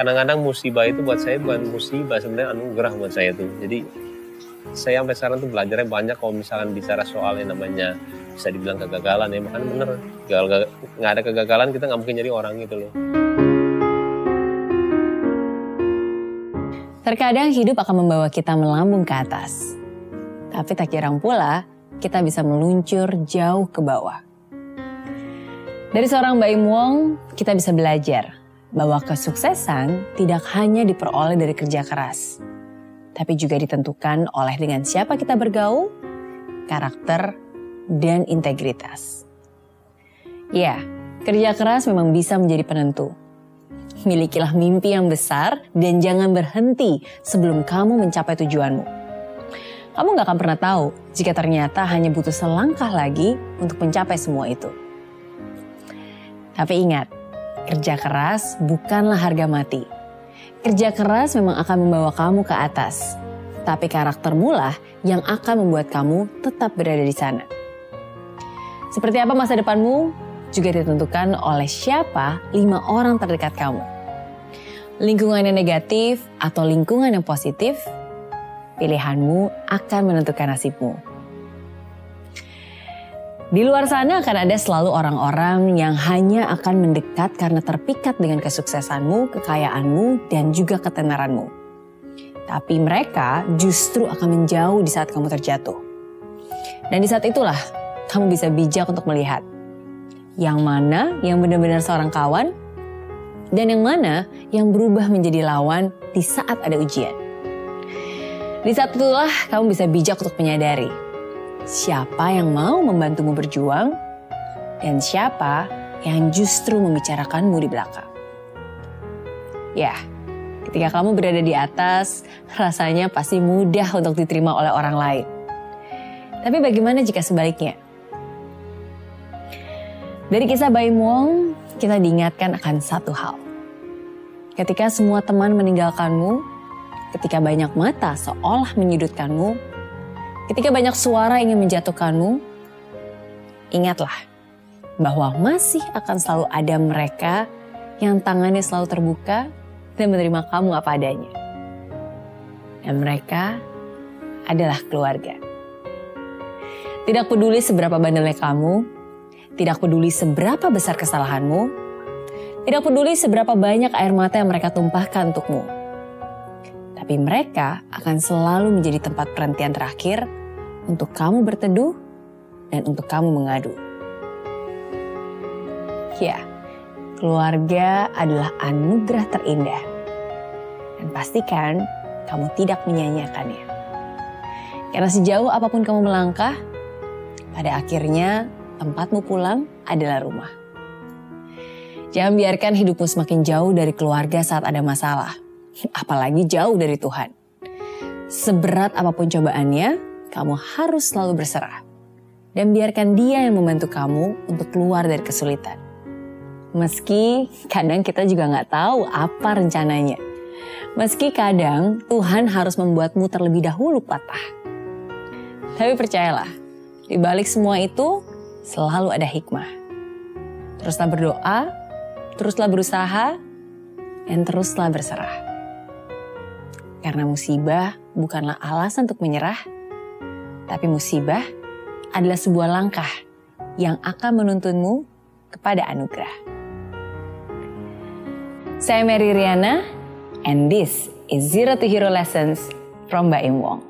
kadang-kadang musibah itu buat saya bukan musibah sebenarnya anugerah buat saya tuh jadi saya sampai sekarang tuh belajarnya banyak kalau misalkan bicara soal yang namanya bisa dibilang kegagalan ya makanya bener nggak ada kegagalan kita nggak mungkin jadi orang gitu loh Terkadang hidup akan membawa kita melambung ke atas. Tapi tak jarang pula kita bisa meluncur jauh ke bawah. Dari seorang Baim Wong, kita bisa belajar bahwa kesuksesan tidak hanya diperoleh dari kerja keras, tapi juga ditentukan oleh dengan siapa kita bergaul, karakter, dan integritas. Ya, kerja keras memang bisa menjadi penentu. Milikilah mimpi yang besar dan jangan berhenti sebelum kamu mencapai tujuanmu. Kamu gak akan pernah tahu jika ternyata hanya butuh selangkah lagi untuk mencapai semua itu. Tapi ingat, kerja keras bukanlah harga mati. Kerja keras memang akan membawa kamu ke atas, tapi karaktermu lah yang akan membuat kamu tetap berada di sana. Seperti apa masa depanmu juga ditentukan oleh siapa lima orang terdekat kamu. Lingkungan yang negatif atau lingkungan yang positif, pilihanmu akan menentukan nasibmu. Di luar sana akan ada selalu orang-orang yang hanya akan mendekat karena terpikat dengan kesuksesanmu, kekayaanmu, dan juga ketenaranmu. Tapi mereka justru akan menjauh di saat kamu terjatuh. Dan di saat itulah kamu bisa bijak untuk melihat yang mana yang benar-benar seorang kawan dan yang mana yang berubah menjadi lawan di saat ada ujian. Di saat itulah kamu bisa bijak untuk menyadari siapa yang mau membantumu berjuang dan siapa yang justru membicarakanmu di belakang. Ya, ketika kamu berada di atas, rasanya pasti mudah untuk diterima oleh orang lain. Tapi bagaimana jika sebaliknya? Dari kisah Bayi Wong, kita diingatkan akan satu hal. Ketika semua teman meninggalkanmu, ketika banyak mata seolah menyudutkanmu, Ketika banyak suara ingin menjatuhkanmu, ingatlah bahwa masih akan selalu ada mereka yang tangannya selalu terbuka dan menerima kamu apa adanya. Dan mereka adalah keluarga. Tidak peduli seberapa bandelnya kamu, tidak peduli seberapa besar kesalahanmu, tidak peduli seberapa banyak air mata yang mereka tumpahkan untukmu. Tapi mereka akan selalu menjadi tempat perhentian terakhir untuk kamu berteduh dan untuk kamu mengadu. Ya, keluarga adalah anugerah terindah. Dan pastikan kamu tidak menyanyiakannya. Karena sejauh apa pun kamu melangkah, pada akhirnya tempatmu pulang adalah rumah. Jangan biarkan hidupmu semakin jauh dari keluarga saat ada masalah, apalagi jauh dari Tuhan. Seberat apa pun cobaannya, kamu harus selalu berserah. Dan biarkan dia yang membantu kamu untuk keluar dari kesulitan. Meski kadang kita juga nggak tahu apa rencananya. Meski kadang Tuhan harus membuatmu terlebih dahulu patah. Tapi percayalah, di balik semua itu selalu ada hikmah. Teruslah berdoa, teruslah berusaha, dan teruslah berserah. Karena musibah bukanlah alasan untuk menyerah, tapi musibah adalah sebuah langkah yang akan menuntunmu kepada anugerah. Saya Mary Riana, and this is Zero to Hero Lessons from Mbak Im Wong.